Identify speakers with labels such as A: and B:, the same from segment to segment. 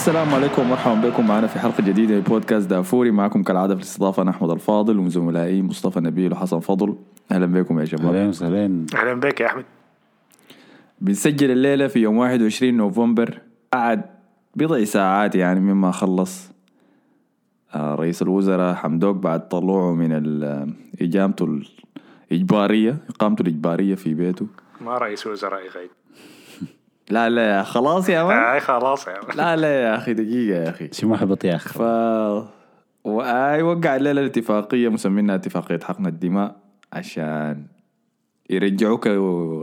A: السلام عليكم ومرحبا بكم معنا في حلقة جديدة من بودكاست دافوري. معكم كالعادة في الاستضافة أنا أحمد الفاضل وزملائي مصطفى نبيل وحسن فضل. أهلا بكم يا شباب.
B: أهلا وسهلا.
C: أهلا بك يا أحمد.
A: بنسجل الليلة في يوم 21 نوفمبر قعد بضع ساعات يعني مما خلص آه، رئيس الوزراء حمدوك بعد طلوعه من إجامته الإجبارية إقامته الإجبارية في بيته.
C: ما رئيس وزراء غيب
A: لا لا يا خلاص يا man.
C: آه خلاص يا man.
A: لا لا يا أخي دقيقة يا أخي.
B: شي ما حبط يا اخ
A: ف واي وقع الليلة الاتفاقية مسمينها اتفاقية حقن الدماء عشان يرجعوك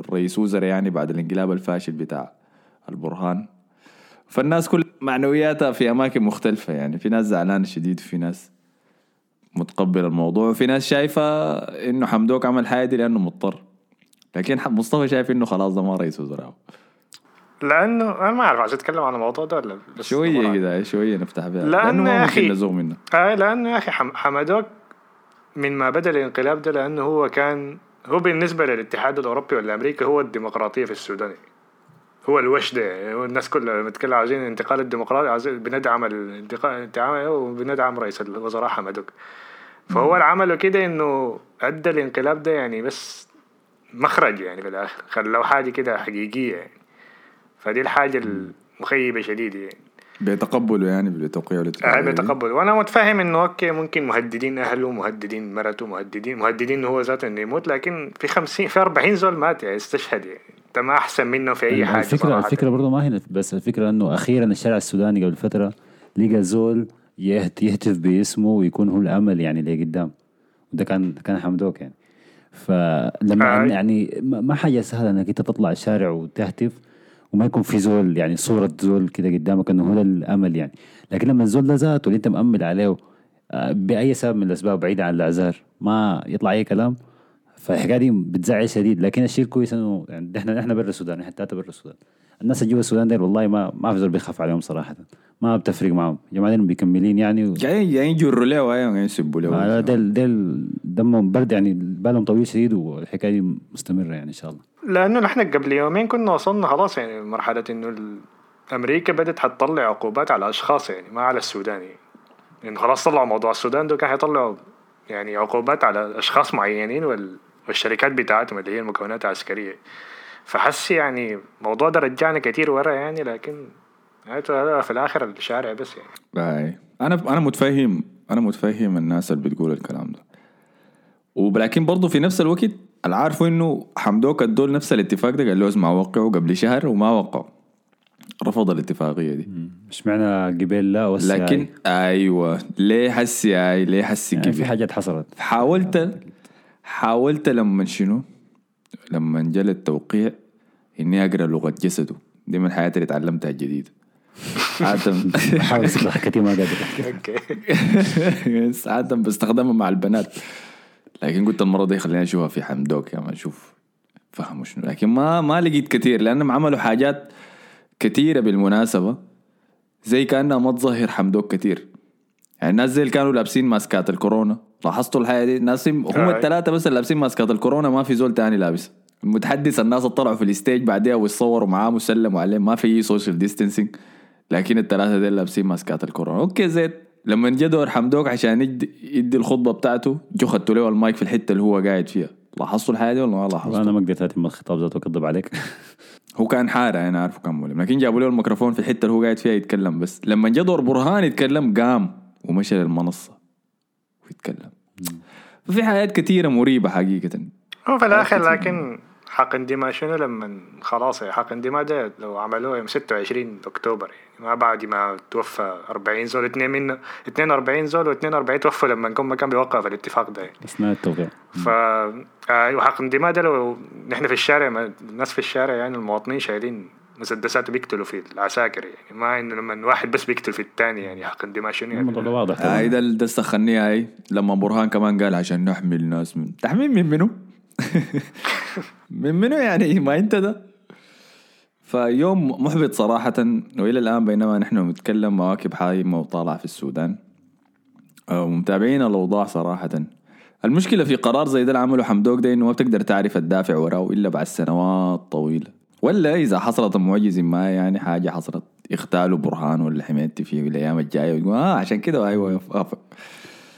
A: رئيس وزراء يعني بعد الانقلاب الفاشل بتاع البرهان. فالناس كل معنوياتها في أماكن مختلفة يعني. في ناس زعلانه شديد وفي ناس متقبل الموضوع وفي ناس شايفة إنه حمدوك عمل حاجة دي لأنه مضطر. لكن مصطفى شايف إنه خلاص ده ما رئيس وزراء.
C: لأنه أنا ما أعرف عايز أتكلم عن الموضوع ده ولا بس
A: شوية كده شوية نفتح بها.
C: لأنه
A: لأنه
C: يا أخي-
A: نزوغ منه.
C: آه لأنه يا أخي حم- حمدوك من ما بدأ الانقلاب ده لأنه هو كان هو بالنسبة للاتحاد الأوروبي ولا أمريكا هو الديمقراطية في السودان. هو الوش ده. هو الناس كلها لما تتكلم عايزين انتقال الديمقراطي عايزين بندعم الانتقال الانتقال- وبندعم رئيس الوزراء حمدوك. فهو اللي عمله كده إنه أدى الانقلاب ده يعني بس مخرج يعني في الآخر. خلوه حاجة كده حقيقية يعني. فدي الحاجة المخيبة شديدة يعني
A: بيتقبلوا يعني بالتوقيع
C: آه. بتقبل وأنا متفاهم إنه أوكي ممكن مهددين أهله مهددين مرته مهددين مهددين هو ذاته إنه يموت لكن في 50 في 40 زول مات يعني استشهد يعني انت ما أحسن منه في أي حاجة
B: الفكرة
C: صراحة.
B: الفكرة برضه ما هنا بس الفكرة إنه أخيرا الشارع السوداني قبل فترة لقى زول يهت- يهتف باسمه ويكون هو الأمل يعني اللي قدام وده كان كان حمدوك يعني فلما
C: آه.
B: يعني ما ما حاجة سهلة إنك أنت تطلع الشارع وتهتف وما يكون في زول يعني صورة زول كده قدامك إنه هو الأمل يعني. لكن لما الزول ده ذاته اللي أنت مأمل عليه آه، بأي سبب من الأسباب بعيدا عن الاعذار ما يطلع أي كلام فالحكاية دي بتزعل شديد. لكن الشيء الكويس إنه يعني إحنا إحنا برا السودان إحنا ثلاثة برا السودان. الناس اللي جوا السودان ديل والله ما ما في زول بيخاف عليهم صراحة. ما بتفرق معهم جماعة ديل مكملين يعني و...
A: جايين جايين يجروا له وهي جايين يسبوا له
B: ديل ديل دمهم برد يعني بالهم طويل شديد والحكاية دي مستمرة يعني إن شاء الله.
C: لأنه نحن قبل يومين كنا وصلنا خلاص يعني مرحلة إنه ال- أمريكا بدأت حتطلع عقوبات على أشخاص يعني ما على السودان يعني. يعني خلاص طلعوا موضوع السودان ده كان حيطلعوا يعني عقوبات على أشخاص معينين وال... والشركات بتاعتهم اللي هي المكونات العسكرية. فحس يعني الموضوع ده رجعنا كتير ورا يعني لكن في الآخر الشارع بس يعني.
A: باي. أنا أنا متفهم أنا متفهم الناس اللي بتقول الكلام ده. ولكن برضه في نفس الوقت اللي عارفه إنه حمدوك أدول نفس الاتفاق ده قال له اسمع وقعه قبل شهر وما وقعوا. رفض الاتفاقية دي.
B: مش معنى قبل لا وسع
A: لكن أيوه. ليه حسي هاي ليه حسي
B: يعني في حاجات حصلت.
A: حاولت حاولت لما شنو؟ لما جل التوقيع إني أقرأ لغة جسده. دي من حياتي اللي اتعلمتها الجديده عادة.
B: بحاول أسمع كثير ما قادر.
C: أوكي.
A: ساعات بستخدمها مع البنات. لكن قلت المرة دي خليني أشوفها في حمدوك يا ما أشوف فهموا شنو. لكن ما ما لقيت كثير لانهم عملوا حاجات كثيرة بالمناسبة. زي كأنها ما تظهر حمدوك كثير يعني الناس زي اللي كانوا لابسين ماسكات الكورونا. لاحظتوا الحاجة دي؟ الناس هم
C: آه.
A: الثلاثة بس اللي لابسين ماسكات الكورونا ما في زول تاني لابس. المتحدث الناس طلعوا في ال stage بعدها ويتصوروا معاه وسلموا عليه. ما في social distancing لكن الثلاثة دي لابسين ماسكات الكورونا. okay زيت لما جا دور حمدوك عشان يدي, يدي الخطبة بتاعته جو ختوا له المايك في الحتة اللي هو قاعد فيها. لاحظتوا الحاجة دي ولا ما لاحظتوا؟
B: أنا ما قدرت أتم الخطاب ذاته وكذب عليك.
A: هو كان حارة أنا عارفه كان مولم لكن جابوا له الميكروفون في الحتة اللي هو قاعد فيها يتكلم بس. لما جا دور برهان يتكلم قام. ومشى للمنصة ويتكلم. ففي حاجات كثيره مريبة حقيقة.
C: هو في الآخر لكن حق اندماج شنو لما خلاص يعني حق اندماج ده لو عملوه يوم 26 أكتوبر يعني ما بعد ما توفى 40 زول اثنين منه 42 زول و42 توفوا لما ما كان بيوقع في الاتفاق ده. يعني.
B: اثناء التوقيع
C: ف أيوه حق اندماج ده لو نحن في الشارع ما- الناس في الشارع يعني المواطنين شايلين مسدسات بيقتلوا في العساكر يعني. ما إنه لما واحد بس بيقتل في الثاني يعني حق شنو
B: الموضوع
C: يعني
B: واضح
A: هاي
B: طبعا
A: ده ده سخني هاي لما برهان كمان قال عشان نحمي الناس من تحميل من منو؟ من منو يعني؟ ما أنت ده. فيوم محبط صراحة وإلى الآن بينما نحن نتكلم مواكب حايمة وطالعة في السودان. آه، ومتابعين الأوضاع صراحة. المشكلة في قرار زي ده اللي عمله حمدوك ده إنه ما بتقدر تعرف الدافع وراه إلا بعد سنوات طويلة. ولا إذا حصلت معجزة ما يعني حاجة حصلت يغتالوا برهان ولا حميدتي في الأيام الجاية ويقول آه عشان كده أيوه وافق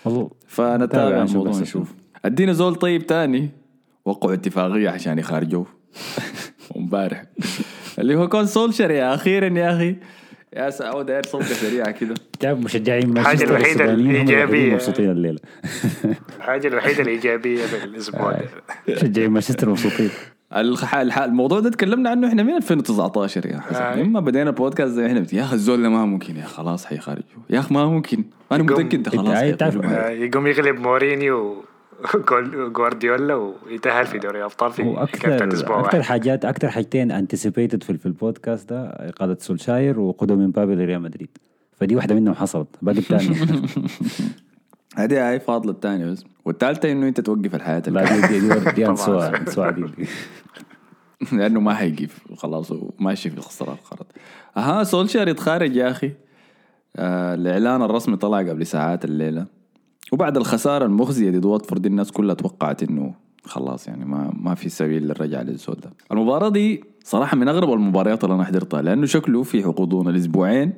B: والله
A: فنتابع الموضوع نشوف. ادينا زول طيب تاني وقعوا اتفاقية عشان يخرجوه امبارح اللي هو كون سولشر يا أخيرا يا أخي. يا سعود داير صوته سريعه كده.
B: جاب مشجعين هم
C: الإيجابية.
B: الوحيدين مبسوطين الليلة.
C: الحاجة الوحيدة الإيجابية في الأسبوع ده.
B: مشجعين مانشستر مبسوطين.
A: الح... الح... الموضوع ده تكلمنا عنه إحنا من 2019 يا حسن
C: آه.
A: لما بدينا بودكاست زي إحنا يا أخي الزول ده ما ممكن يا خلاص حيخرجوا. يا أخي ما ممكن.
C: أنا
A: متأكد ده خلاص.
C: آه، يقوم يغلب مورينيو وجوارديولا ويتأهل في دوري الأبطال في أكثر
B: أسبوع
C: أكثر
B: حاجات أكثر حاجتين anticipated في, في البودكاست ده إقالة سولشاير وقدوم امبابي لريال مدريد. فدي واحدة منهم حصلت. باقي الثانية
A: هذه هاي فاضلة الثانية بس. والثالثه إنه أنت توقف الحياة
B: لا. دي دي, دي, دي. أنسوها أنسوها عديد
A: لأنه ما حيجيب خلاص وماشي في الخساره القرض أها سولشر يتخارج يا أخي. آه الإعلان الرسمي طلع قبل ساعات الليلة. وبعد الخسارة المخزية ضد واتفورد الناس كلها توقعت إنه خلاص يعني ما ما في سبيل للرجعة للزول ده المباراة دي صراحة من أغرب المباريات اللي أنا حضرتها لأنه شكله في غضون الاسبوعين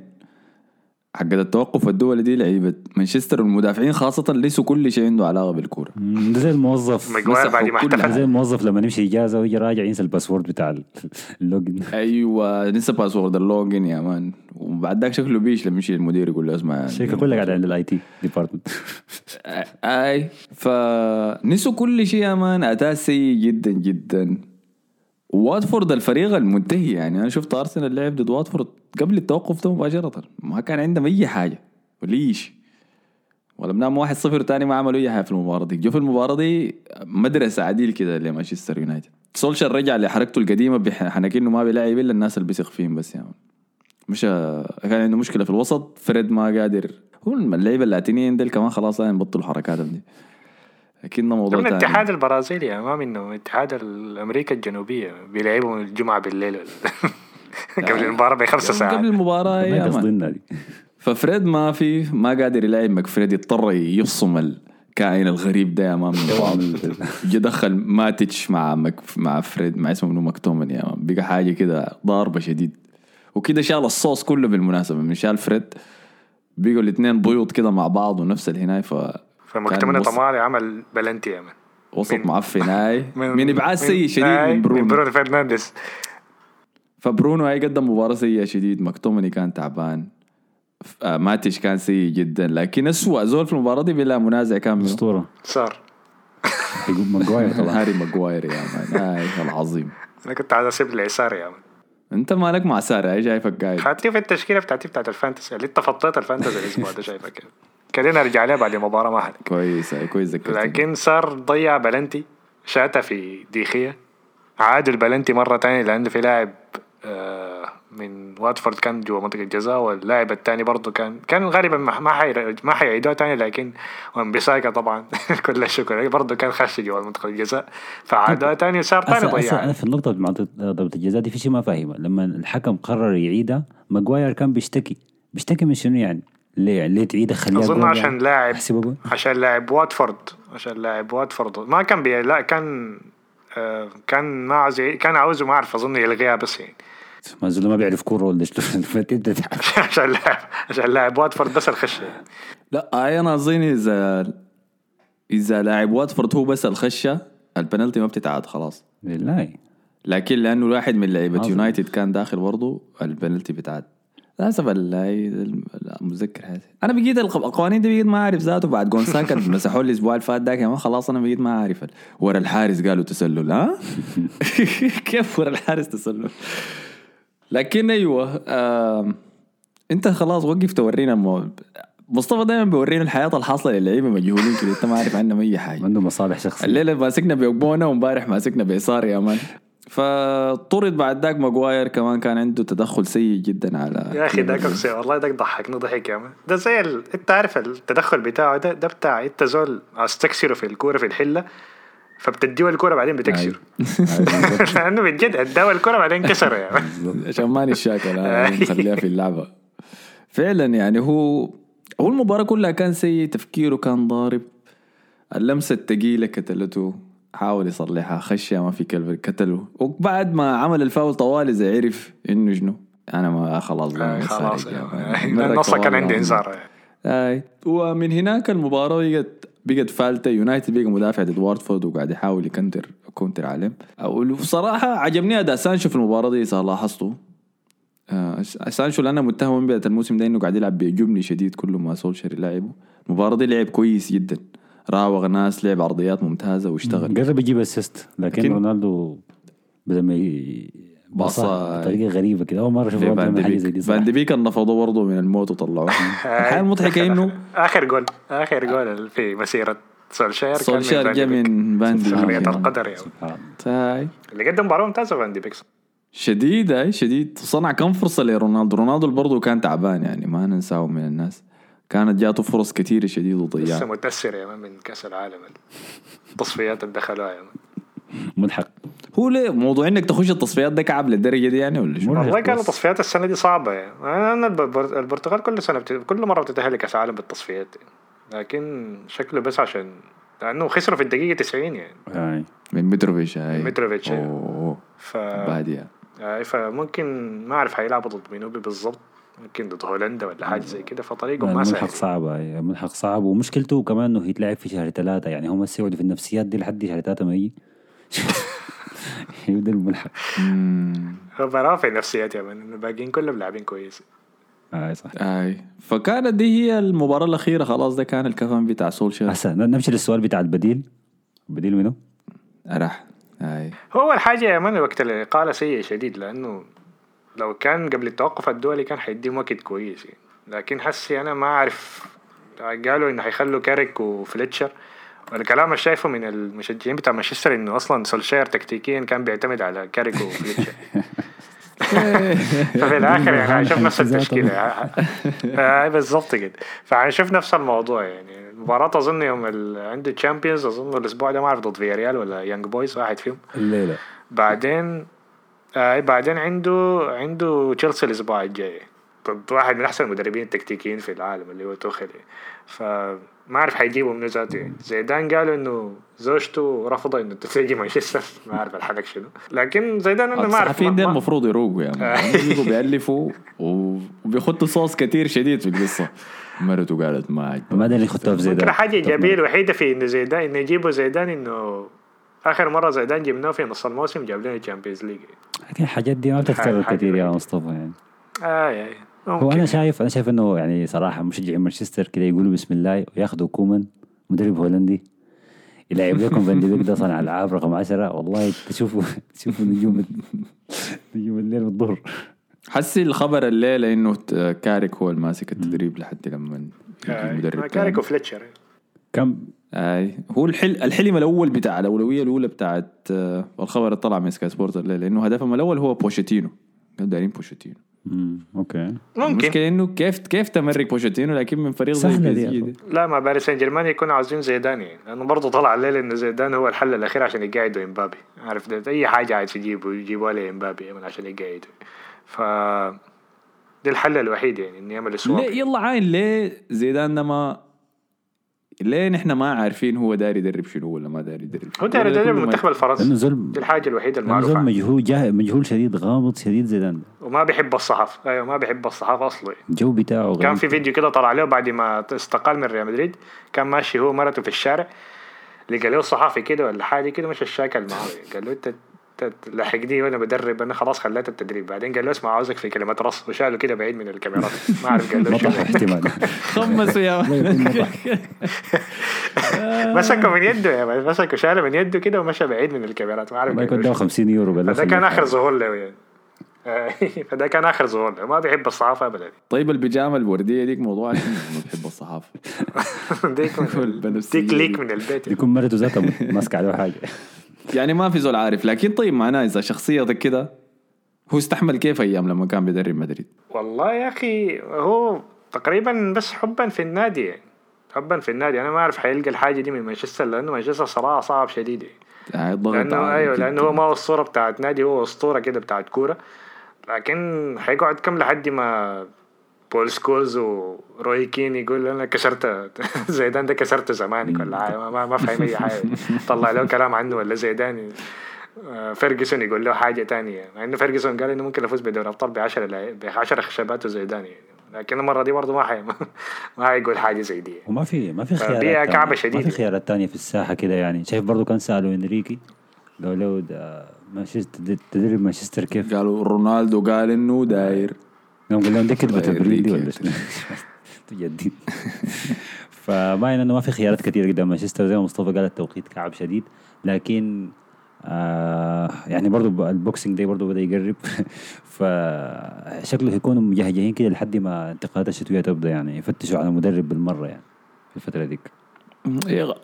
A: حق التوقف الدولي دي لعيبة مانشستر والمدافعين خاصة ليسوا كل شيء عنده علاقه بالكوره
B: ده زي الموظف.
C: بعد ما احتفل.
B: زي الموظف لما يمشي إجازة ويجي راجع ينسى ال password بتاع ال- ال
A: login. أيوه لسه password ال login يا man. وبعد ذاك شكله بيش لما يمشي المدير يقول له اسمع
B: الشركة كلها قاعدة عند ال IT department
A: أي فنسوا كل شيء يا man. اداء سيء جدا جدا. واتفورد الفريق المنتهي يعني. أنا شفت أرسنال لعب ضد واتفورد قبل التوقف ده مباشرة. ما كان عندهم أي حاجة. وليش؟ ولا بنام واحد صفر تاني ما عملوا أي حاجة في المباراة دي. جو في المباراة دي مدرسة عديل كده لمانشستر يونايتد. سولشر رجع لحركته القديمة بحنك انه ما بيلعب إلا الناس اللي بيثق فيهم بس مان مش كان عنده مشكلة في الوسط. فريد ما قادر. هو اللعيبه اللاتينيين ديل كمان خلاص لا يبطلوا حركاتهم دي. أكيد ده موضوع
C: من
A: تاني.
C: الاتحاد البرازيلي ما منه من اتحاد أمريكا الجنوبية بيلعبوا الجمعة بالليل. قبل المباراة بخمس
A: قبل
C: ساعات.
A: المباراة
B: ما
A: يا مان.
B: قصدنا دي
A: ففريد ما في ما قادر يلعب مكفريد يضطر يفصم الكائن الغريب ده يا مان من بعض جا دخل ماتش مع مك مع فريد مع اسمه منو؟ مكتومن يا مان بقى حاجة كده ضاربة شديد. وكده شال الصوص كله بالمناسبة. من شال فريد بقوا الاثنين بيض كده مع بعض ونفس الهناي ف
C: فمكتمنة طماطي عمل بلنتي يا مان.
A: وسط
C: من-
A: معفن هاي من إبعاد سيء شديد من برونو.
C: برونو فرنانديز.
A: فبرونو هاي قدم مباراة سيئة شديد. مكتومني كان تعبان. آه، ماتش كان سيء جدا. لكن أسوأ زول في المباراة دي بلا منازع كان
B: أسطورة.
C: صار.
B: يقول ماجواير طبعا
A: هاري ماجواير يا مان. هاي العظيم.
C: أنا كنت عايز اسيب اليسار يا مان.
A: أنت مالك مع سارة هاي شايفك قاعد؟
C: خاطري في التشكيلة بتاعتي بتاعت الفانتسي. اللي انت فطيت الفانتسي الأسبوع ده شايفك. خلينا نرجع لها بعد المباراه ما حد
A: كويس كويس
C: لكن صار ضيع بلنتي شاتها في ديخية. عاد البلنتي مرة تانية لأنه في لاعب آه، من واتفورد كان جوا منطقة الجزاء واللاعب التاني برضه كان كان غالبا ما ما حي ما حيعيدوها تاني لكن وانبساكا طبعا. كل الشكر برضه كان خش جوا منطقة الجزاء فعادوها تاني وصار تاني
B: أصلا أصلا أنا
C: ضيع
B: في النقطة ضربه الجزاء دي في شيء ما فاهمه. لما الحكم قرر يعيدها ماجواير كان بيشتكي. بيشتكي من شنو يعني؟ ليه يعني؟ ليه تعيدها خليها جول
C: عشان
B: يعني؟
C: لاعب عشان لاعب واتفورد. عشان لاعب واتفورد. ما كان بي لا كان آه، كان ما عاوز كان عاوزه ما أعرف أظن يلغيها بس يعني.
B: ما زول ما بيعرف كورة ولا.
C: عشان لاعب عشان لاعب واتفورد بس الخش. يعني.
A: لا أنا أظن إذا إذا لاعب واتفورد هو بس الخشة البنالتي ما بتتعاد خلاص.
B: بالله.
A: لكن لأنه واحد من
B: عظيم.
A: يونايتد كان داخل برضه البنالتي بتاعت للاسف ال- هاي المتذكر هذا. أنا بقيت الق- القوانين دي بقيت ما أعرف ذاته بعد جونساكا مسحوا لي الأسبوع اللي فات ذاك يا مان خلاص أنا بقيت ما أعرف ورا الحارس قالوا تسلل ها؟ كيف ورا الحارس تسلل؟ لكن أيوه آم، أنت خلاص وقف تورينا المو... مصطفى دائما بيورينا الحياة الحاصلة للعيبه مجهولين كده أنت ما عارف عنهم أي حاجة.
B: عنده مصالح شخصية.
A: الليلة ماسكنا بيوبونا وامبارح ماسكنا بيسار يا مان. فطرد بعد ذاك ماجواير كمان كان عنده تدخل سيء جدا على
C: يا أخي داك أقسم والله داك ضحكني ضحك يا مان ده زي ال... أنت عارف التدخل بتاعه ده ده بتاع أنت زول عاوز تكسره في الكورة في الحلة فبتديه الكورة بعدين بتكسره. لأنه بجد أداه الكورة بعدين كسره مان
A: عشان ما نشاكل أنا نخليها في اللعبة. فعلا يعني هو هو المباراة كلها كان سيء تفكيره كان ضارب. اللمسة الثقيله كتلته. حاول يصلحها خشها ما في كلب كتله وبعد ما عمل الفاول طوالي زي عرف إنه شنو؟ أنا ما خلاص ما
C: خلاص.
A: مرة
C: النص كان عندي انذار.
A: أي. ومن هناك المباراة بقت بقت فالتة. يونايتد بقى مدافع ضد واتفورد وقاعد يحاول يكنتر counter عليهم. وبصراحة عجبني أداء سانشو في المباراة دي إذا لاحظتوا. آه سانشو لأنه متهم من بداية الموسم ده إنه قاعد يلعب بجبني شديد كل ما سولشر يلعبه. المباراة دي لعب كويس جدا. راوغ ناس لعب عرضيات ممتازة واشتغل.
B: قرب يجيب اسيست لكن
A: لكن-
B: رونالدو بدل ما ي-
A: باصة-
B: باصة بطريقة غريبة كده أول
A: مرة
B: أشوف حاجة زي
A: دي فان دي بيك نفضوه برضه من الموت وطلعوه. الحاجة المضحكة إنه
C: آخر جول آخر جول في مسيرة سولشاير كان فان
A: جا. من فان دي
C: سخرية
A: بيك
C: القدر.
A: تاي.
C: اللي قدم مباراة ممتازة فان دي بيك.
A: شديد أي شديد. صنع كم فرصة لرونالدو. رونالدو برضه كان تعبان يعني ما ننساه من الناس. كانت جاته فرص كثيرة شديد
C: لسه
A: وضيعها
C: متأثر يا مان من كأس العالم. التصفيات اللي دخلوها يا مان
B: مضحك.
A: هو ليه؟ موضوع إنك تخش التصفيات ده كعب للدرجة دي يعني ولا شو؟
C: والله كانت
B: بس.
C: تصفيات السنة دي صعبة يعني. أنا البر- البرتغال كل سنة بت... كل مرة بتتأهل لكأس العالم بالتصفيات. يعني. لكن شكله بس عشان لأنه خسروا في الدقيقة 90 يعني.
B: يعني
A: من متروفيتش هاي.
C: متروفيتش،.
A: أوه.
C: ف
A: بادية
C: يعني. فممكن ما أعرف هيلعبوا ضد مينو بالضبط. ممكن ضد هولندا ولا حاجة زي كده فطريقهم ما
B: الملحق
C: سهل.
B: صعب أي، ملحق صعب. ومشكلته كمان إنه يتلعب في شهر ثلاثة يعني هم هسه يقعدوا في النفسيات دي لحد شهر ثلاثة ما يجي. يبدأ الملحق.
C: هو برافع نفسيات يا مان الباقيين كلهم لاعبين كويس
B: آه صح.
A: أي. فكانت دي هي المباراة الأخيرة خلاص ده كان الكفن بتاع سولشير.
B: هسه نمشي للسؤال بتاع البديل. البديل منه؟
A: راح. أي.
C: هو الحاجة يا مان وقت الإقالة سيء شديد لأنه لو كان قبل التوقف الدولي كان حيديهم وقت كويس يعني. لكن حسي أنا ما أعرف قالوا إنه حيخلوا كاريك وفليتشر. والكلام اللي شايفه من المشجعين بتاع مانشستر إنه أصلا سولشاير تكتيكيا كان بيعتمد على كاريك وفليتشر. ففي الآخر يعني هنشوف نفس التشكيلة. آه بالضبط كده. فهنشوف نفس الموضوع يعني. المباراة أظن يوم ال... عنده Champions أظن الأسبوع ده ما أعرف ضد فياريال ولا يانج بويز واحد فيهم.
B: الليلة.
C: بعدين آه بعدين عنده عنده تشيلسي الأسبوع الجاي. ضد واحد من أحسن المدربين التكتيكيين في العالم اللي هو توخيل. فما أعرف حيجيبوا منو ذاته. يعني زيدان قالوا إنه زوجته رفضت إنه تيجي مانشستر. ما أعرف الحلقة شنو. لكن زيدان أنا ما أعرف
A: الصحفيين
C: ما-
A: المفروض يروقوا يا مان بيجوا بيألفوا و- وبيخطوا صوص كتير شديد في القصة. مرته قالت ما عجبها
B: ما أدري يخطوها في زي
C: ممكن
B: ده
C: حاجة إيجابية الوحيدة في إنه زيدان إنه يجيبوا زيدان إنه آخر مرة زيدان جبناه في نص الموسم جاب لنا ال Champions League
B: لكن الحاجات دي ما بتتكرر كثير يا. مصطفى يعني
C: آه يعني
B: هو. أنا شايف أنا شايف إنه يعني صراحة مشجعين مانشستر كده يقولوا بسم الله وياخذوا كومان مدرب هولندي يلعب لكم فان دي بيك ده صانع ألعاب رقم 10 والله تشوفوا تشوفوا نجوم نجوم الليل والظهر
A: حسي الخبر الليلة إنه كاريك هو الماسك التدريب لحد لما يجي
C: آه،
A: مدرب
C: كاريك. وفليتشر
B: كم
A: اي هو الحل الحلم الأول بتاع الأولوية الأولى بتاعت آه، الخبر اللي طلع من سكاي سبورت الليلة انه هدفهم الأول هو بوشيتينو. كانوا دايرين بوشيتينو.
B: مم. أوكي.
C: ممكن.
A: المشكلة إنه كيف كيف تمرق بوشيتينو لكن من فريق زي
B: دي.
C: لا ما باريس سان جيرمان يكونوا عاوزين زيدان. يعني لأنه برضه طلع الليل انه زيدان هو الحل الأخير عشان يقعدوا إمبابي. عارف ده؟ أي حاجة عايز يجيبوا يجيبوا لي إمبابي عشان يقعدوا ف ده الحل الوحيد يعني إنه يعمل
A: swap يلا عاين ليه زيدان ما ليه نحن ما عارفين هو داري يدرب شنو ولا ما داري يدرب شنو.
C: هو
A: ولا
C: يدرب المنتخب الفرنسي. دي
B: الحاجة الوحيدة
C: المعروفة. عنه.
B: مجهول جاه مجهول شديد غامض شديد زيدان.
C: وما بيحب الصحافه أيوه ما بيحب الصحافه أصلا.
B: الجو بتاعه
C: كان
B: غريب.
C: في فيديو كده طلع له بعد ما استقال من ريال مدريد. كان ماشي هو مرته في الشارع. لقى له صحافي كده ولا حاجة كده مش الشاكل معاه قال له انت أنت لحقني وأنا بدرب أنا خلاص خليت التدريب. بعدين قال له اسمع عاوزك في كلمه رص. وشاله كده بعيد من الكاميرات. ما أعرف قال له
B: مطح احتمال.
A: خمسوا يا
C: مسكه من يده يا مسكه شاله من يده كده ومشى بعيد من الكاميرات. ما أعرف
B: ما يكون ده
C: شنو.
B: 50 يورو
C: فده كان. آخر ظهور له يعني. فده كان آخر ظهور له. ما بيحب الصحافة ابدا.
A: طيب البيجامة الوردية ديك موضوع ما بحب الصحافة.
C: ديك ديك ليك. من البيت
B: يكون مرته ذاتها ماسكة عليه حاجة.
A: يعني ما في زول عارف لكن طيب معناه إذا شخصيتك كده هو استحمل كيف أيام لما كان بيدرب مدريد
C: والله يا أخي هو تقريبا بس حبا في النادي يعني حبا في النادي أنا ما أعرف حيلقى الحاجة دي من مانشستر لأنه مانشستر صراحة صعب شديد يعني. لأنه
A: أيوه.
C: لأنه هو ما هو الصورة بتاعت نادي هو أسطورة كده بتاعت كورة لكن حيقعد كم لحد ما بول سكولز وروي كين يقول أنا كسرت زيدان ده كسرت زمانك ولا حاجة ما, ما, ما فاهم اي حاجة طلع له كلام عنه ولا زيدان فيرجسون يقول له حاجة تانية مع انه فيرجسون قال انه ممكن افوز بدوري ابطال ب 10 ب 10 خشبات وزيدان يعني لكن المره دي برضه ما حي ما حيقول حاجة زي دي
B: وما في ما في خيارات
C: كعبة
B: تانية. ما. في خيارات تانية في الساحة كده يعني شايف برضو كان سألوا إنريكي قالوا له ده مانشستر تدري مانشستر كيف؟
A: قالوا رونالدو قال انه داير
B: قام قال لهم دي كذبة
A: الله
B: تبريد دي ولا شنو؟ تجديد فباين إنه ما في خيارات كثير قدام مانشستر زي ما مصطفى قال التوقيت كعب شديد. لكن آه يعني برضو ال Boxing Day برضو بدأ يقرب. فشكله يكونوا مجهجهين كده لحد ما انتقالات الشتوية تبدأ يعني يفتشوا على مدرب بالمرة يعني في الفترة ديك.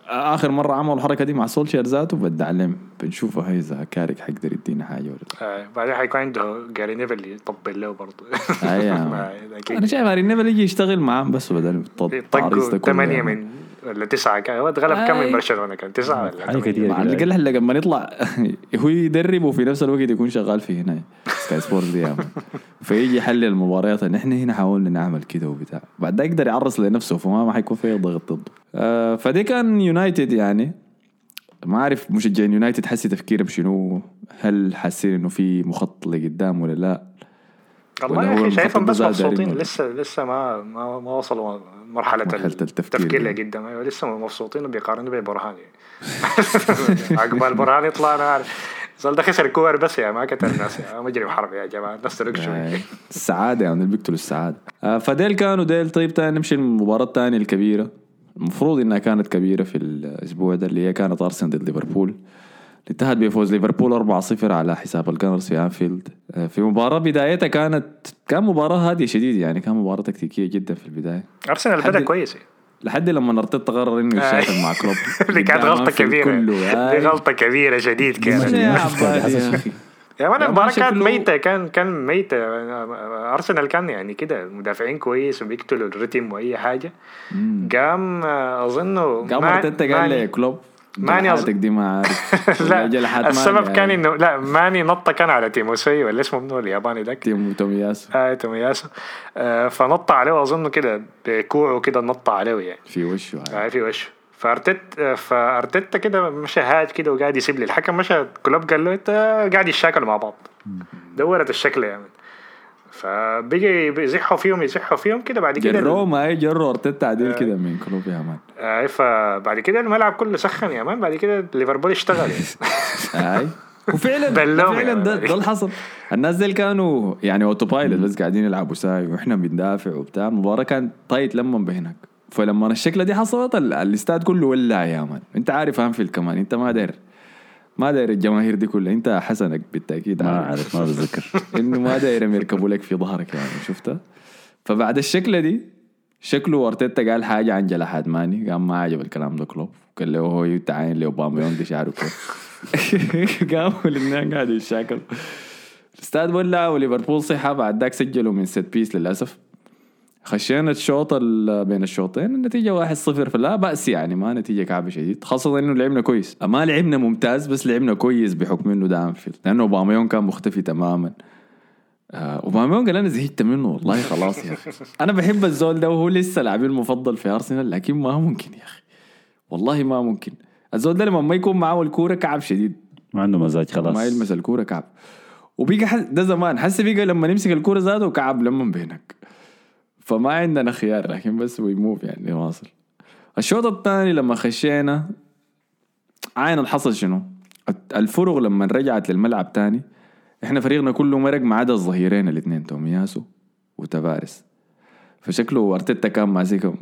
A: آخر مرة عملوا الحركة دي مع سولشير ذاته بدي علم بنشوفه هي إذا كاريك حيقدر يدينا حاجة ولا لا
C: آه، بعدين حيكون عنده جاري نيفل يطبل له برضه أكيد.
A: أنا شايف جاري نيفل يجي يشتغل معاهم بس بدل التعريس ده
C: طقوا
A: كله
C: ثمانية
A: يعني.
C: من ولا تسعة كان. هو اتغلب كم. من برشلونة كان. تسعة ولا
B: حاجة كتير.
C: ثمانية.
A: مع اللي قال لك لما نطلع هو يدرب وفي نفس الوقت يكون شغال في هنا سكاي سبورتس دي. فيجي يحلل المباريات ان إحنا هنا حاولنا نعمل كده وبتاع. بعد ده يقدر يعرس لنفسه فما ما حيكون في ضغط ضده. آه فدي كان يونايتد يعني. ما أعرف مشجعين يونايتد حسي تفكيرهم بشنو هل حاسين إنه في مخطط لقدام ولا لا؟
C: والله يا أخي شايفهم بس مبسوطين. لسه لسه ما ما, ما وصلوا مرحلة
A: مرحلة التفكير
C: التفكير. لقدام أيوه لسه مبسوطين وبيقارنوا ببرهان عقبال برهان يطلع أنا عارف زول ده خسر كور بس يا ما قتل الناس. يا مجري وحرب يا جماعة. الناس شوي.
A: آه، السعادة يعني اللي بيقتلوا السعادة. آه، فديل كانوا ديل. طيب تاني نمشي المباراة الثانية الكبيرة. المفروض إنها كانت كبيرة في الأسبوع ده اللي هي كانت أرسنال ضد ليفربول. انتهت بفوز ليفربول 4-0 على حساب الجنرز في أنفيلد. آه، في مباراة بدايتها كانت كان مباراة هادية شديد يعني كان مباراة تكتيكية جدا في البداية. أرسنال
C: بدأ كويس.
A: لحد لما ارتيتا قرر
C: إنه.
A: يشارك مع كلوب.
C: اللي كانت غلطة كبيرة. دي غلطة كبيرة شديد كانت.
A: يا
B: دي،
C: مان المباراة كانت ميتة كان كان ميتة. أرسنال كان يعني كده مدافعين كويس وبيقتلوا الريتم وأي حاجة. قام آه، أظنه
A: قام أرتيتا قال
C: ماني-
A: لي يا كلوب
C: ماني أظ-
A: جلحاتك دي ما عارف.
C: لا السبب كان
A: يعني.
C: انه لا ماني نط كان على تيموسي ولا اسمه منو الياباني ذاك؟
A: تيمو تومياسو
C: آه تومياسو آه فنط عليه اظن كده بكوعه كده نط عليه يعني.
A: في وشه يعني.
C: آه في وشه. فارتيت آه، فارتيتا كده مشى هاج كده وقاعد يسيب لي الحكم مشى كلوب قال له أنت قاعد يشاكلوا مع بعض. دورت الشكل يا فبقي يزحوا فيهم يزحوا فيهم كده بعد كده
A: جروا ما هي جروا ارتيتا عديل كده من كلوب يا man.
C: آه فبعد كده الملعب كله سخن يا man بعد كده ليفربول اشتغل يعني.
A: أي. وفعلا فعلا
C: يا
A: ده, اللي حصل. الناس دي كانوا يعني autopilot بس قاعدين يلعبوا ساي وإحنا بندافع وبتاع. المباراة كانت tight لما بهناك. فلما الشكلة دي حصلت ال- الاستاد كله ولع يا man. أنت عارف أنفيلد كمان أنت ما داير ما داير الجماهير دي كلها. انت حسنك بالتأكيد.
B: ما
A: عارف
B: عارف ما بتذكر.
A: إنه ما دايرهم يركبوا لك في ظهرك يعني شفتها فبعد الشكلة دي شكله ارتيتا قال حاجة عن جلحات ماني. قام ما عجب الكلام ده كلوب. قال له هو يتعين لاوباميونغ دي شعره كيف قاموا الاثنين قاعدوا يتشاكلوا الاستاد ولع وليفربول صحى بعد ذاك سجلوا من set piece للأسف. خشينا الشوط ال- بين الشوطين النتيجة واحد صفر. فلا بأس يعني ما نتيجة كعبة شديد. خاصة إنه لعبنا كويس. ما لعبنا ممتاز بس لعبنا كويس بحكم إنه ده انفيلد لأنه اوباميون كان مختفي تماما. آه، اوباميون قال أنا زهقت منه والله خلاص يا أخي. أنا بحب الزول ده وهو لسه لاعبي المفضل في أرسنال لكن ما ممكن يا أخي. والله ما ممكن. الزول ده لما ما يكون معاه الكورة كعب شديد.
B: ما عنده مزاج خلاص.
A: ما يلمس الكورة كعب. وبيجي. ده زمان حس بيجي لما نمسك الكورة زاده كعب لما بينك. فما عندنا خيار لكن بس وي موف يعني واصل. الشوط الثاني لما خشينا عين الحصل شنو؟ الفرق لما رجعت للملعب تاني إحنا فريقنا كله مرق ما عدا الظهيرين الاثنين تومياسو وتفارس. فشكله ارتيتا كان ماسكهم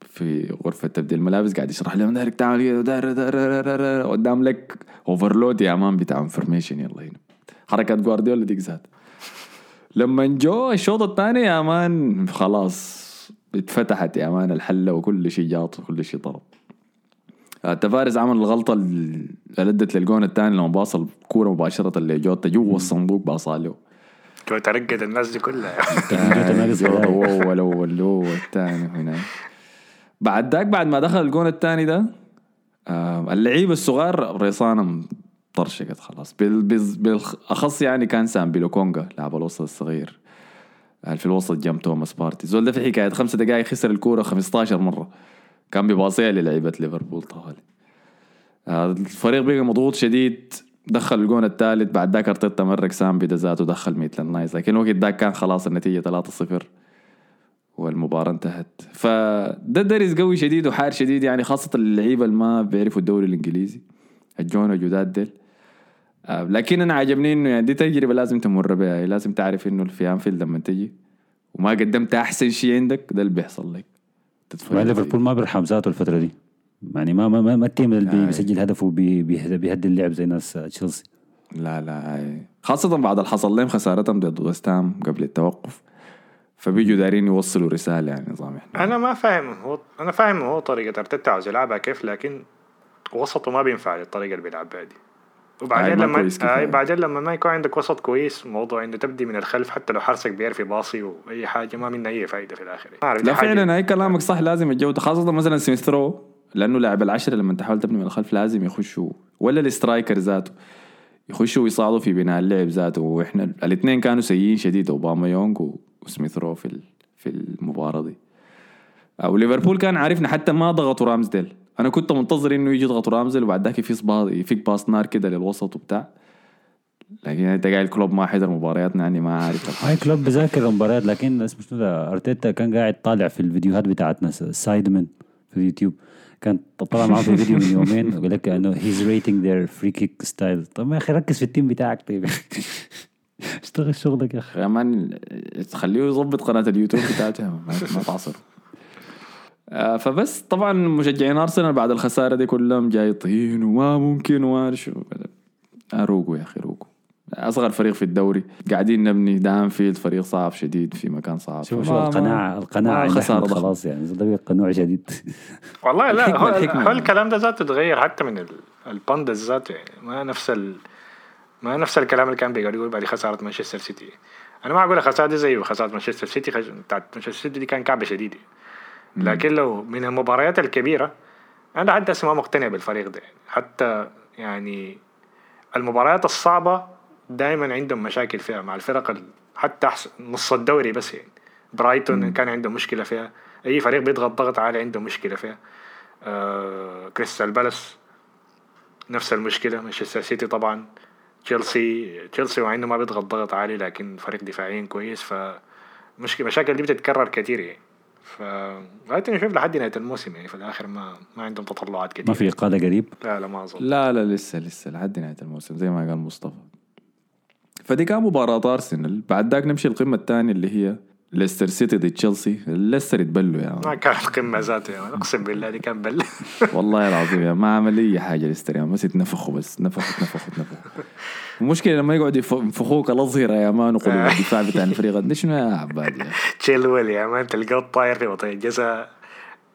A: في غرفة تبديل الملابس قاعد يشرح لهم دايرك تعمل كده قدام لك overload يا man بتاع information يلا هنا. حركات جوارديولا ديك ذات لما جو الشوط الثاني يا man خلاص اتفتحت يا man الحلة وكل شيء جاط وكل شيء آه، تافاريس عمل الغلطة اللي ادت للجون الثاني لما باص الكورة مباشرة لجوتا جوا الصندوق باصها له
C: كنت ترقد الناس دي كلها.
B: جوتا
A: جوتا. هو الأول اول هو الثاني هنا. بعد ذاك بعد ما دخل الجون الثاني ده آه، اللعيبه الصغار ريصانهم طرشقت خلاص بال- بال- بالاخص يعني كان سامبي لوكونجا لاعب الوسط الصغير. في الوسط جنب توماس بارتي. زول ده في حكايه خمسة دقائق خسر الكورة 15 مرة. كان بيباصيها للعيبة ليفربول طوالي آه، الفريق بقى مضغوط شديد. دخل الجون الثالث. بعد ذاك أرتيتا مرق سامبي ده ذاته دخل ميتلاند نايلز. لكن الوقت ذاك كان خلاص النتيجة 3-0 والمباراة انتهت. فده درس قوي شديد وحار شديد يعني خاصة اللعيبة اللي ما بيعرفوا الدوري الإنجليزي. الجون الجداد ديل. لكن أنا عجبني إنه يعني دي تجربة لازم تمر بها يعني لازم تعرف إنه في انفيلد لما تجي وما قدمت أحسن شيء عندك ده اللي بيحصل لك. تتفرج
B: ليفربول ما بيرحم ذاته الفترة دي. يعني ما ما ما, ما ال team اللي
A: آه.
B: بيسجل هدف وبيهدي اللعب زي ناس آه، تشيلسي.
A: لا لا هاي. خاصة بعد اللي حصل لهم خسارتهم ضد ويست هام قبل التوقف. فبيجوا دارين يوصلوا رسالة يعني نظام إحنا.
C: أنا ما فاهم هو أنا فاهم هو طريقة أرتيتا عاوز يلعبها كيف لكن وسطه ما بينفع للطريقة اللي بيلعب بها دي. وبعدين
A: ما
C: لما
A: كويس.
C: آه بعدين لما ما يكون عندك وسط كويس موضوع إنه تبدي من الخلف حتى لو حارسك بيعرف يباصي وأي حاجة ما منها أي فايدة في الآخر.
A: لا فعلا هاي كلامك صح لازم الجودة خاصة مثلا سميث رو لأنه لاعب العشرة لما تحاول تبني من الخلف لازم يخشوا ولا ال striker ذاته يخشوا ويصعدوا في بناء اللعب ذاته. وإحنا الاثنين كانوا سيئين شديد أوباميونغ وسميث رو في في المباراة دي. أو ليفربول كان عارفنا حتى ما ضغطوا رامزديل أنا كنت منتظر إنه يجي يضغطوا رامزديل وبعد ذاك يفيص باص يفيك باص نار كده للوسط وبتاع. لكن أنت قاعد الكلوب ما حضر مبارياتنا يعني ما عارف.
B: هاي كلوب بذاكر المباريات لكن اسمه شنو أرتيتا كان قاعد طالع في الفيديوهات بتاعتنا Sidemen في اليوتيوب. كان طلع معاه في فيديو من يومين وقال لك إنه he's rating their free kick style طب يا أخي ركز في ال team بتاعك طيب. اشتغل شغلك يا أخي.
A: يا man تخليه يظبط قناة اليوتيوب بتاعته ما, تعصر. فبس طبعا مشجعين أرسنال بعد الخسارة دي كلهم جايطين وما ممكن وما شو. آه، روقوا يا أخي روقوا. أصغر فريق في الدوري. قاعدين نبني ده انفيلد فريق صعب شديد في مكان صعب.
B: شوف شوف
A: القناعة
B: القناعة
A: خسارة
B: خلاص يعني ده قنوع شديد
C: والله لا
A: الحكمة-
C: هو,
A: الحكمة.
C: هو. الكلام ده ذاته تغير حتى من ال- ال pundits ذاته يعني. ما نفس ال ما نفس الكلام اللي كان بيقعد يقول بعد خسارة مانشستر سيتي. أنا ما أقول الخساره دي زي خسارة مانشستر سيتي خش... بتاعت مانشستر سيتي دي كان كعبة شديدة. لكن لو من المباريات الكبيرة أنا حتى ما مقتنع بالفريق ده. حتى يعني المباريات الصعبة دائما عندهم مشاكل فيها مع الفرق ال... حتى نص الدوري بس يعني. برايتون كان عنده مشكلة فيها. أي فريق بيضغط ضغط عالي عنده مشكلة فيها. آه... كريستال بالاس نفس المشكلة. مانشستر سيتي طبعا. تشيلسي تشيلسي مع إنه ما بيضغط ضغط عالي لكن فريق دفاعيا كويس. ف مشاكل دي بتتكرر كتير يعني. ف لغايه نشوف لحد نهاية الموسم يعني في الآخر ما ما عندهم تطلعات كتير
B: ما في اقاله قريب؟
C: لا لا ما أظن.
A: لا لا لسه لسه لحد نهاية الموسم زي ما قال مصطفى. فدي كان مباراة أرسنال بعد ذاك نمشي القمة الثانية اللي هي ليستر سيتي ضد تشيلسي ليستر يتبلوا يا
C: ما
A: مان.
C: كانت قمه ذاته يعني أقسم بالله دي كان بل
A: والله العظيم يا ما عمل أي حاجة ليستر يا. بس يتنفخوا بس. نفخوا نفخوا نفخوا المشكلة لما يقعد يف- ينفخوك الأظهرة يا man وقلوب الدفاع بتاع الفريق. ده شنو يا عباد يا؟
C: تشيلويل يا man تلقاه طاير في وطي الجزاء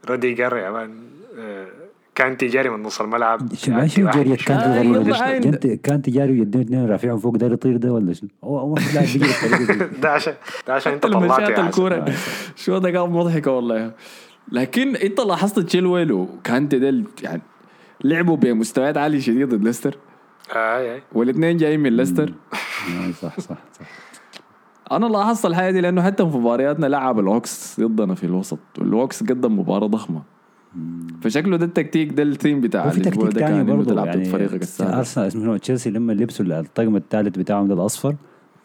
C: روديجر يا man. آه، كان تجاري من نص الملعب
B: شو ما شو
C: واحد
B: جريت ليش؟
A: عين.
B: كانت كانت تجاري ويدين اثنين رافعهم فوق داير يطير ده ولا شنو؟ هو لاعب بيجري دي.
C: ده عشان ده عشان انت طلعت يا حسن.
A: الكورة شو ده كان مضحكة والله لكن انت لاحظت تشيلويل وكانت ديل يعني لعبوا بمستويات عالية شديد ضد ليستر
C: آه آه.
A: والاثنين جايين من ليستر
B: آه، صح صح صح
A: أنا لاحظت الحاجة دي لأنه حتى في مبارياتنا لعب الهوكس ضدنا في الوسط والهوكس قدم مباراة ضخمة فشكله ده التكتيك ده الثيم بتاع
B: وفي تكتيك
A: انه
B: برضه يعني
A: فريقك
B: أرسنال اسمه تشيلسي لما لبسوا الطقم الثالث بتاعهم ده الأصفر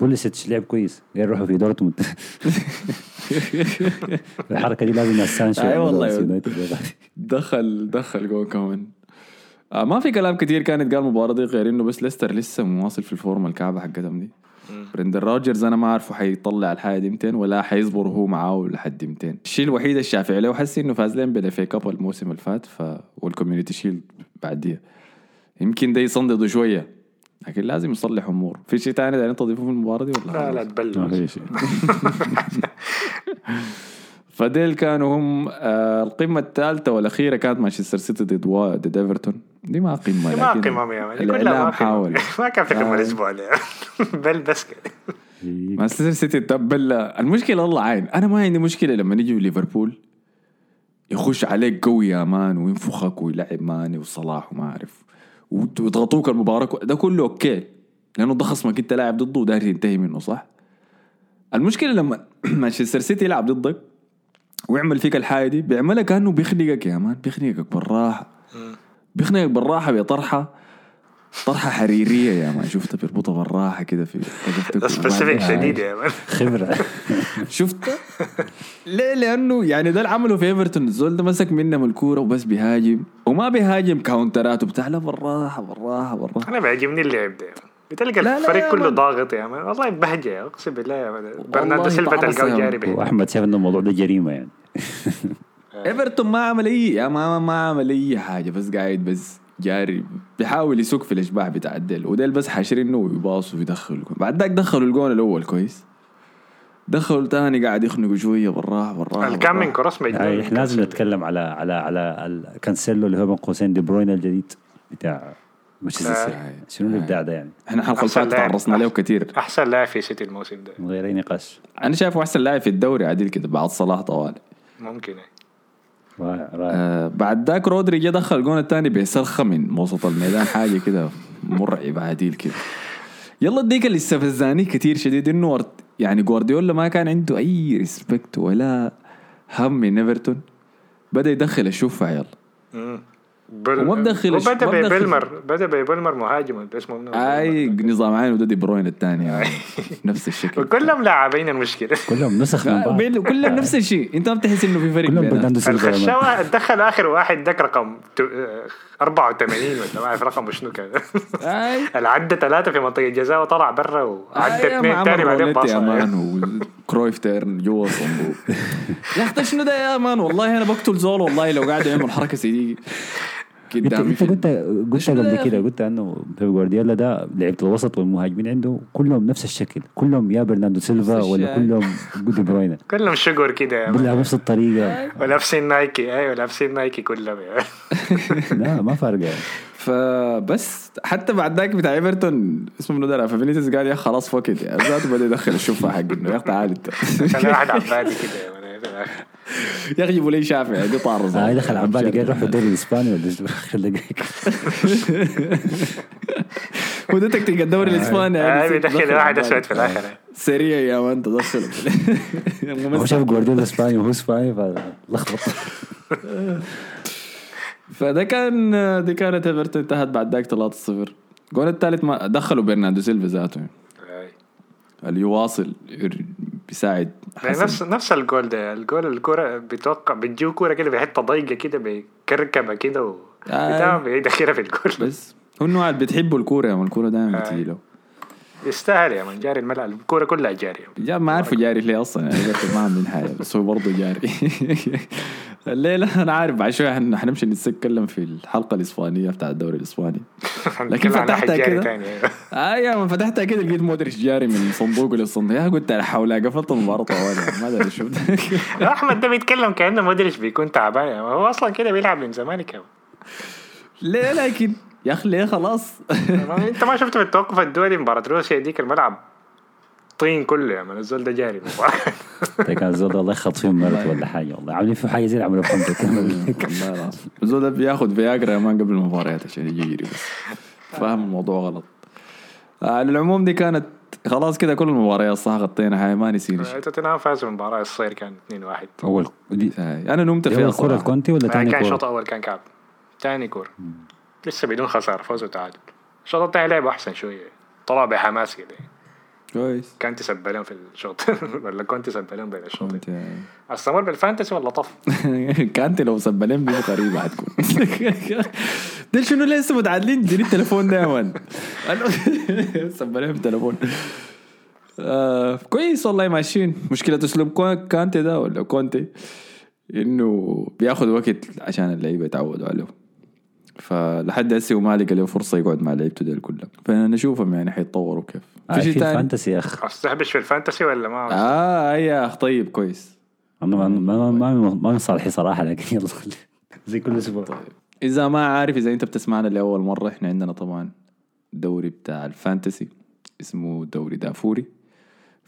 B: بوليسيتش لعب كويس قال روحوا في دورتموند. الحركة دي لازم السانشو
A: أي والله.
B: يعملوها في يونايتد.
A: دخل دخل جول كمان. آه ما في كلام كتير كان يتقال المباراه دي غير إنه بس ليستر لسه مواصل في الفورمة الكعبة حقتهم دي. برندن روجرز أنا ما أعرفه حيطلع الحاجة دي 200 ولا حيصبر هو معاه لحد 200 الشيء الوحيد الشافعي له حسي إنه فاز لهم بال FA Cup الموسم اللي فات ف وال Community Shield بعديها. يمكن ده يصنددوا شوية لكن لازم يصلح أمور. في شيء ثاني تضيفوه في المباراة دي ولا؟
C: لا لا
A: خلاص؟ فديل كانوا هم آه القمة الثالثة والأخيرة كانت مانشستر سيتي ضد ضد إيفرتون دي ما قمة
C: دي ما man دي كلها ما.
A: حاول
C: ما كان في قمة
A: آه.
C: الأسبوع ده بل بس كده
A: مانشستر سيتي تبل المشكلة الله عين أنا ما عندي مشكلة لما نيجي ليفربول يخش عليك قوي يا man وينفخك ويلعب ماني وصلاح وما أعرف وت- ويضغطوك المباراة كو- ده كله okay لأنه ده خصمك أنت لاعب ضده وداير تنتهي منه صح؟ المشكلة لما مانشستر سيتي يلعب ضدك ويعمل فيك الحاجة دي بيعملها كأنه بيخنقك يا man بيخنقك بالراحة. بيخنقك بالراحة بطرحة طرحة. حريرية يا man. شفتها بيربطها بالراحة كده في specific
C: شديد يا man.
B: خبرة.
A: شفت؟ ليه؟ لأنه يعني ده اللي عمله في إيفرتون. الزول ده مسك منهم الكورة وبس بيهاجم. وما بيهاجم counter ات وبتاع لا بالراحة بالراحة بالراحة.
C: أنا بيعجبني اللعب ده يا man. بتلقى
A: لا، لا
C: الفريق
A: يا
C: كله. ضاغط يا man والله بهجة اقسم بالله يا man برناردو سيلفا تلقاه جاري
A: man.
C: به
B: واحمد شاف إنه الموضوع ده جريمة يعني
A: إيفرتون ما عمل اي يا ما ما عمل أي حاجة بس قاعد بس جاري بيحاول يسوق في الاشباح بتاع الديل وديل بس حاشرينه ويباصوا ويدخلوا بعد ذاك دخلوا الجون الأول كويس دخلوا تاني قاعد يخنقوا شوية بالراحه بالراحه
C: الكام من. cross
B: يعني
C: من
B: إحنا لازم
C: كانسيلو.
B: نتكلم على على على الكانسيلو اللي هو بين قوسين دي بروين الجديد بتاع مانشستر. سيتي شنو الابداع ده يعني
A: إحنا الحلقة اللي فاتت
C: لاعب.
A: تعرصنا له كثير
C: أحسن لاعب في سيتي الموسم ده
B: من غير أي نقاش
A: أنا شايفه أحسن لاعب في الدوري عديل كده بعد صلاح طوالي
C: ممكن يعني.
B: رائع رائع
A: آه بعد ذاك رودري جه دخل الجون الثاني بيسرخه من وسط الميدان حاجة كده مرعب عديل كده يلا اديك اللي استفزاني كثير شديد إنه يعني جوارديولا ما كان عنده أي respect ولا هم من إيفرتون بدأ يدخل الشوفة يلا.
C: بل...
A: وما بدخل الش-
C: وبدا
A: ما بدخل-
C: ببلمر بدا ببلمر مهاجم اللي اسمه؟
A: اي نظام عين وده دي بروين الثاني يعني نفس الشكل.
C: وكلهم لاعبين المشكلة.
B: كلهم نسخ من بعض.
A: كلهم نفس الشيء. انت ما بتحس إنه في فرق
B: كلهم.
C: الخشاوة دخل آخر واحد دك رقم تو- آه، 84 ولا ما أعرف رقم شنو كان.
A: اي
C: العدى ثلاثة في منطقة الجزاء وطلع برا وعدى اثنين ثاني بعدين باص
A: man و Cruyff turn جوا الصندوق يا أخي شنو ده يا man؟ والله أنا بقتل زول والله لو قاعد يعمل حركة زي دي.
B: انت
A: قدامي
B: انت قلت قلت قبل كده؟ قلت انه بيب جوارديولا ده لعيبة الوسط والمهاجمين عنده كلهم نفس الشكل كلهم يا برناردو سيلفا
A: نفس
B: ولا. كلهم دي بروين
C: كلهم شقر كده.
B: بيلعبوا نفس الطريقة.
C: ولابسين نايكي. أيوه لابسين نايكي كلهم man.
B: لا ما فارقه يعني.
A: فبس حتى بعد ذاك بتاع إيفرتون اسمه منو ده؟ فينيسيوس قال يا خلاص فكت يا ذاته بدأ يدخل الشوفه حق انه يا أخي تعال انت
C: كان واحد عبادي كده يا
A: أخي جيبوا لي شافعي دي طارز
B: هاي دخل عن بالي قال روح الدوري الاسباني ولا إيش؟ اخر دقائق
A: وده تكتيك الدوري الإسباني يعني
C: هاي
A: نسيت
C: بيدخل
A: تدخل
C: واحد
A: أسود.
C: في الآخر.
A: سريع يا man تدخل.
B: هو شاف جوارديولا إسباني وهو إسباني فلخبط.
A: فده كان دي كانت إيفرتون انتهت بعد ذاك 3-0 الجول الثالث ما دخلوا برناردو سيلفا ذاته. اللي يواصل بيساعد
C: يعني
A: حسن.
C: نفس نفس الجول ده الجول الكرة بيتوقع بتجيه كورة كده بحتة ضيقة كده بيكركبها كده و بتاع بيدخلها في الجول.
A: بس هو انه عاد بتحبوا الكورة يا مان الكورة دائما
C: آه.
A: بتجي له
C: يستاهل يا من جاري الملعب الكورة كلها جارية
A: جا ما عارفه جاري ليه أصلا يعني ما عاملين حاجة بس هو برضه جاري. الليلة؟ أنا عارف بعد شوية حن- حنمشي نتكلم في الحلقة الإسبانية بتاع الدوري الإسباني. لكن فتحتها كده. ما فتحتها كده لقيت مودريتش جاري من صندوق للصندوق. يا قلت لا حول قفلت المباراة طوالي. ما أدري شو.
C: أحمد ده بيتكلم كأنه مودريتش بيكون تعبان. هو أصلا كده بيلعب من زمانك يا
A: ليه لكن؟ يا أخي ليه؟ خلاص.
C: أنت ما شفت في التوقف الدولي؟ مباراة روسيا ديك الملعب طين كله يا من الزول ده جاري
B: ده كان الزول ده الله يخط فيهم مرت ولا حاجة والله. عاملين فيه حاجة زي اللي عملوا في
A: الزول ده بياخذ فياجرا يا مان قبل المباريات عشان يجي يجري بس. فاهم الموضوع غلط. آه، على العموم دي كانت خلاص كده كل المباريات صح غطينا هاي ما نسينا شيء
C: توتنهام فاز المباراة الصير كان 2-1
B: أول دي
A: هاي. أنا نمت
B: دي
A: فيها
B: اول كره
A: صراحة
B: الكونتي ولا
C: آه،
B: ثاني
C: كان الشوط
B: كره؟
C: الأول كان كعب. ثاني كورة. لسه بدون خسارة فوز وتعادل. الشوط الثاني لعبوا أحسن شوية. طلع بحماس كده.
A: كويس.
C: كان تسبى لهم في الشوط. ولا كنت لهم بين
A: يعني-
C: استمر بالفانتسي ولا طف؟
A: كانت لو سبلين بيه غريبة حتكون دول شنو لسه متعادلين؟ اديني التليفون ده يا مان. سبلين بالتليفون آه كويس والله ماشيين. مشكلة أسلوب كانتي ده ولا كونتي إنه بياخذ وقت عشان اللعيبة يتعودوا عليه. فلحد هسه وما لقى له فرصة يقعد مع لعيبته دول كلهم. فنشوفهم يعني حيتطوروا كيف. في شيء
B: في
A: ثاني
B: ال fantasy يا اخ
C: أستهبش في ال fantasy ولا ما
A: آه يا اخ طيب كويس.
B: أنا ما ما ما, ما, من صالحي صراحة لكن يلا زي كل أسبوع.
A: إذا ما عارف إذا أنت بتسمعنا لأول مرة إحنا عندنا طبعا دوري بتاع الفانتسي اسمه دوري دافوري.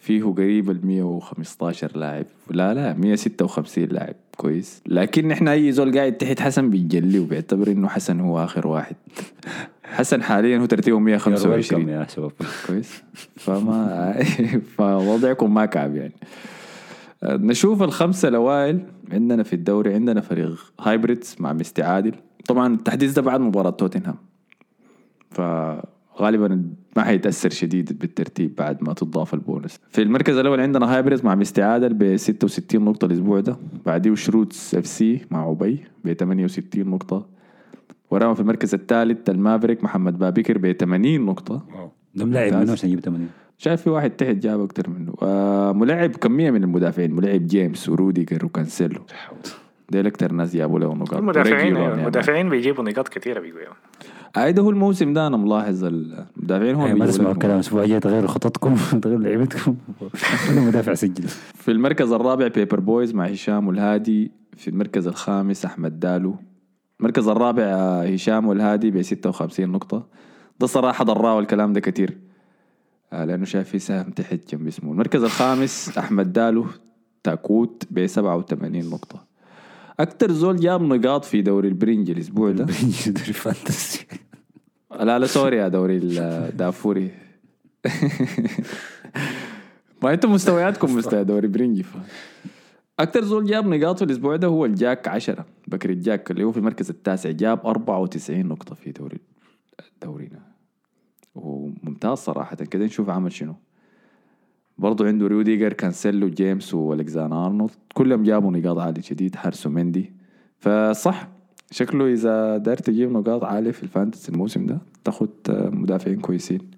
A: فيه قريب ال 115 لاعب. لا لا 156 لاعب. كويس. لكن إحنا أي زول قاعد تحت حسن بيجلي وبيعتبر إنه حسن هو آخر واحد. حسن حاليا هو ترتيبه
B: You're welcome
A: 125
B: يا شباب.
A: كويس. فما فوضعكم ما كعب يعني. نشوف الخمسة الأوائل عندنا في الدوري. عندنا فريق هايبرز مع مستعادل طبعا التحديث ده بعد مباراة توتنهام فغالبا ما حيتأثر شديد بالترتيب بعد ما تضاف البونس. في المركز الأول عندنا هايبرز مع مستعادل ب 66 نقطة الأسبوع ده. بعديه شروتس FC مع ابي ب 68 نقطة. وراهم في المركز الثالث ال Maverick محمد بابكر ب 80 نقطة.
B: ده ملاعب. منه عشان يجيب 80
A: شايف في واحد تحت جاب أكثر منه. آه ملاعب كمية من المدافعين. ملاعب جيمس وروديجر وكانسيلو. ديل أكثر ناس جابوا له نقاط.
C: المدافعين أيوة،
A: يعني.
C: المدافعين بيجيبوا نقاط كثيره بيقولوا
A: اي ده هو الموسم ده أنا ملاحظ المدافعين هو
B: إيه، ما تسمعوا الكلام الأسبوع الجاي تغيروا خططكم تغيروا لعيبتكم. كل مدافع سجل.
A: في المركز الرابع Paper Boys مع هشام والهادي في المركز الخامس أحمد دالو. المركز الرابع هشام والهادي ب 56 نقطة. ده صراحة ضراه الكلام ده كتير. آه، لأنه شايف في سهم تحت جنب اسمه. المركز الخامس أحمد دالو تاكوت ب 87 نقطة. أكتر زول جاب نقاط في دوري البرنج الأسبوع ده.
B: دوري فانتسي.
A: لا لا سوري يا دوري الدافوري ما أنتم مستوياتكم مستوى دوري برنجي. أكثر زول جاب نقاط في الأسبوع ده هو الجاك 10 بكر الجاك اللي هو في المركز التاسع جاب 94 نقطة في دوري دورينا. وممتاز صراحة. كده نشوف عمل شنو. برضو عنده روديجر كانسيلو جيمس والكزان أرنولد. كلهم جابوا نقاط عالية شديد حارسو مندي. فصح شكله إذا داير تجيب نقاط عالية في ال fantasy الموسم ده تاخد مدافعين كويسين.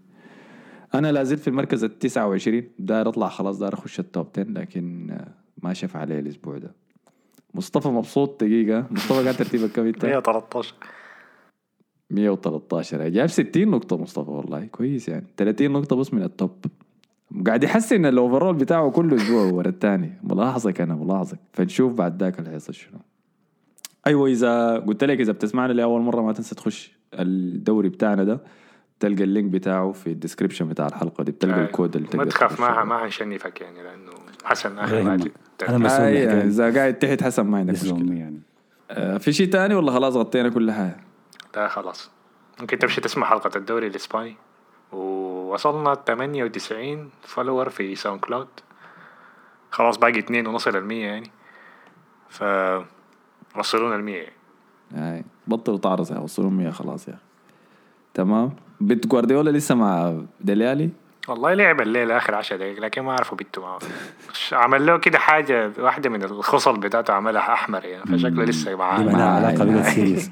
A: أنا لازلت في المركز ال 29 داير أطلع خلاص داير أخش ال top 10 لكن ما شاف عليه الأسبوع ده. مصطفى مبسوط دقيقة. مصطفى قاعد ترتيبك كم انت؟
C: 113
A: 113 جاب 60 نقطة مصطفى والله. كويس يعني. 30 نقطة بس من ال top قاعد يحسن ال overall بتاعه كل أسبوع ورا الثاني ملاحظك أنا ملاحظك. فنشوف بعد ذاك اللي حيصير شنو. أيوه إذا قلت لك إذا بتسمعنا لأول مرة ما تنسى تخش الدوري بتاعنا ده تلقى ال link بتاعه في ال description بتاع الحلقة دي. بتلقى الكود اللي
C: آه، ما تخاف ما. ما حنشنفك يعني لأنه حسن اخر. واجب
B: أنا مسؤول
A: آه يعني. إذا قاعد تحت حسن ما عندك مشكلة.
B: يعني.
A: آه في شيء تاني ولا خلاص غطينا كل حاجة؟
C: لا خلاص. ممكن تمشي تسمع حلقة الدوري الإسباني ووصلنا 98 فولور في ساوند كلاود خلاص باقي اتنين ونصل المية يعني. ف وصلونا المية يعني.
A: بطلوا تعرض يا وصلوا 100 خلاص يا أخي تمام؟ بيت جوارديولا لسه مع دليالي
C: والله لعب الليلة آخر عشر دقايق لكن ما أعرفه بيتو معه. عمل له كده حاجة واحدة من الخصل بتاعته عملها أحمر يعني فشكله لسه معاه.
A: معاي.
B: بقت سيريس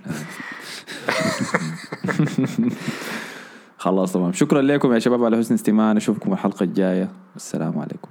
A: خلاص تمام. شكرا لكم يا شباب على حسن استماع نشوفكم الحلقة الجاية. والسلام عليكم.